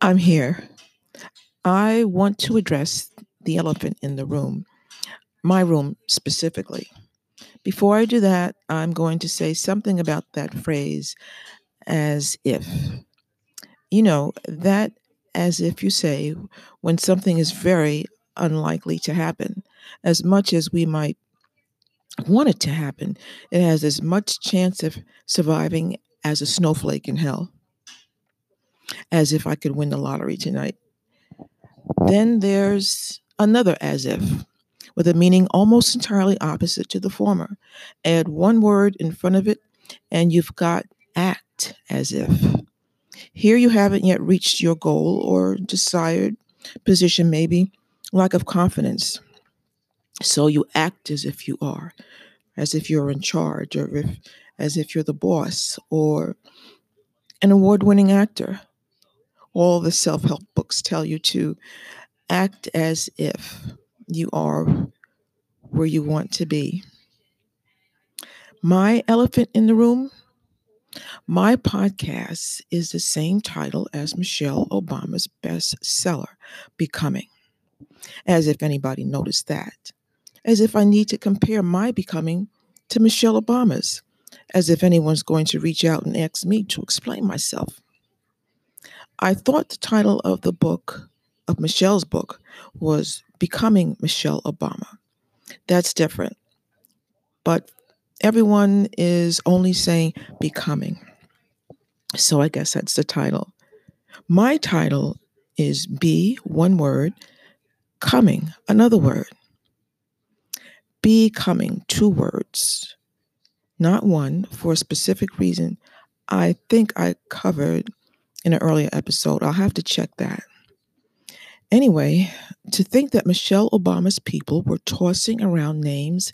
I'm here. I want to address the elephant in the room, my room specifically. Before I do that, I'm going to say something about that phrase as if. You know, that as if you say when something is very unlikely to happen, as much as we might want it to happen, it has as much chance of surviving as a snowflake in hell as if I could win the lottery tonight. Then there's another as if with a meaning almost entirely opposite to the former. Add one word in front of it and you've got act as if. Here you haven't yet reached your goal or desired position maybe lack of confidence. So you act as if you are, as if you're in charge or if as if you're the boss or an award-winning actor all the self-help books tell you to act as if you are where you want to be. My elephant in the room, my podcast is the same title as Michelle Obama's bestseller, Becoming. As if anybody noticed that. As if I need to compare my becoming to Michelle Obama's. As if anyone's going to reach out and ask me to explain myself. I thought the title of the book, of Michelle's book, was Becoming Michelle Obama. That's different. But everyone is only saying becoming. So I guess that's the title. My title is be one word, coming another word. Becoming two words. Not one for a specific reason. I think I covered in an earlier episode. I'll have to check that. Anyway, to think that Michelle Obama's people were tossing around names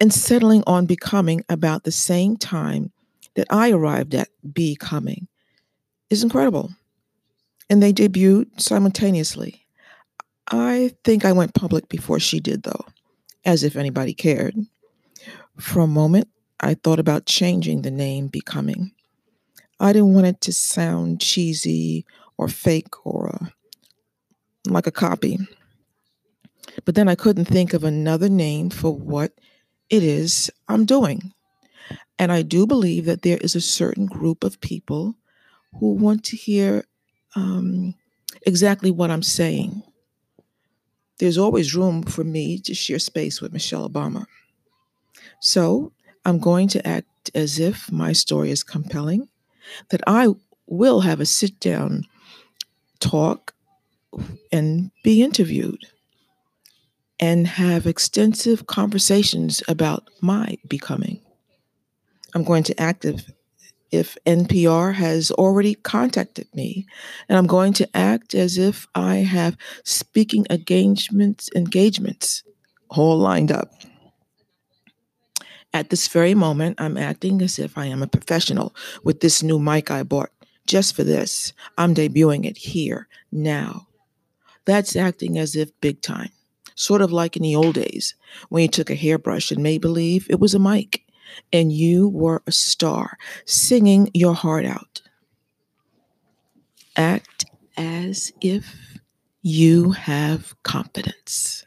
and settling on becoming about the same time that I arrived at becoming is incredible. And they debuted simultaneously. I think I went public before she did though, as if anybody cared. For a moment, I thought about changing the name becoming. I didn't want it to sound cheesy or fake or uh, like a copy. But then I couldn't think of another name for what it is I'm doing. And I do believe that there is a certain group of people who want to hear um exactly what I'm saying. There's always room for me to share space with Michelle Obama. So, I'm going to act as if my story is compelling that I will have a sit down talk and be interviewed and have extensive conversations about my becoming. I'm going to act as if NPR has already contacted me and I'm going to act as if I have speaking engagements engagements all lined up. At this very moment, I'm acting as if I am a professional with this new mic I bought just for this. I'm debuting it here, now. That's acting as if big time, sort of like in the old days when you took a hairbrush and made believe it was a mic and you were a star singing your heart out. Act as if you have confidence.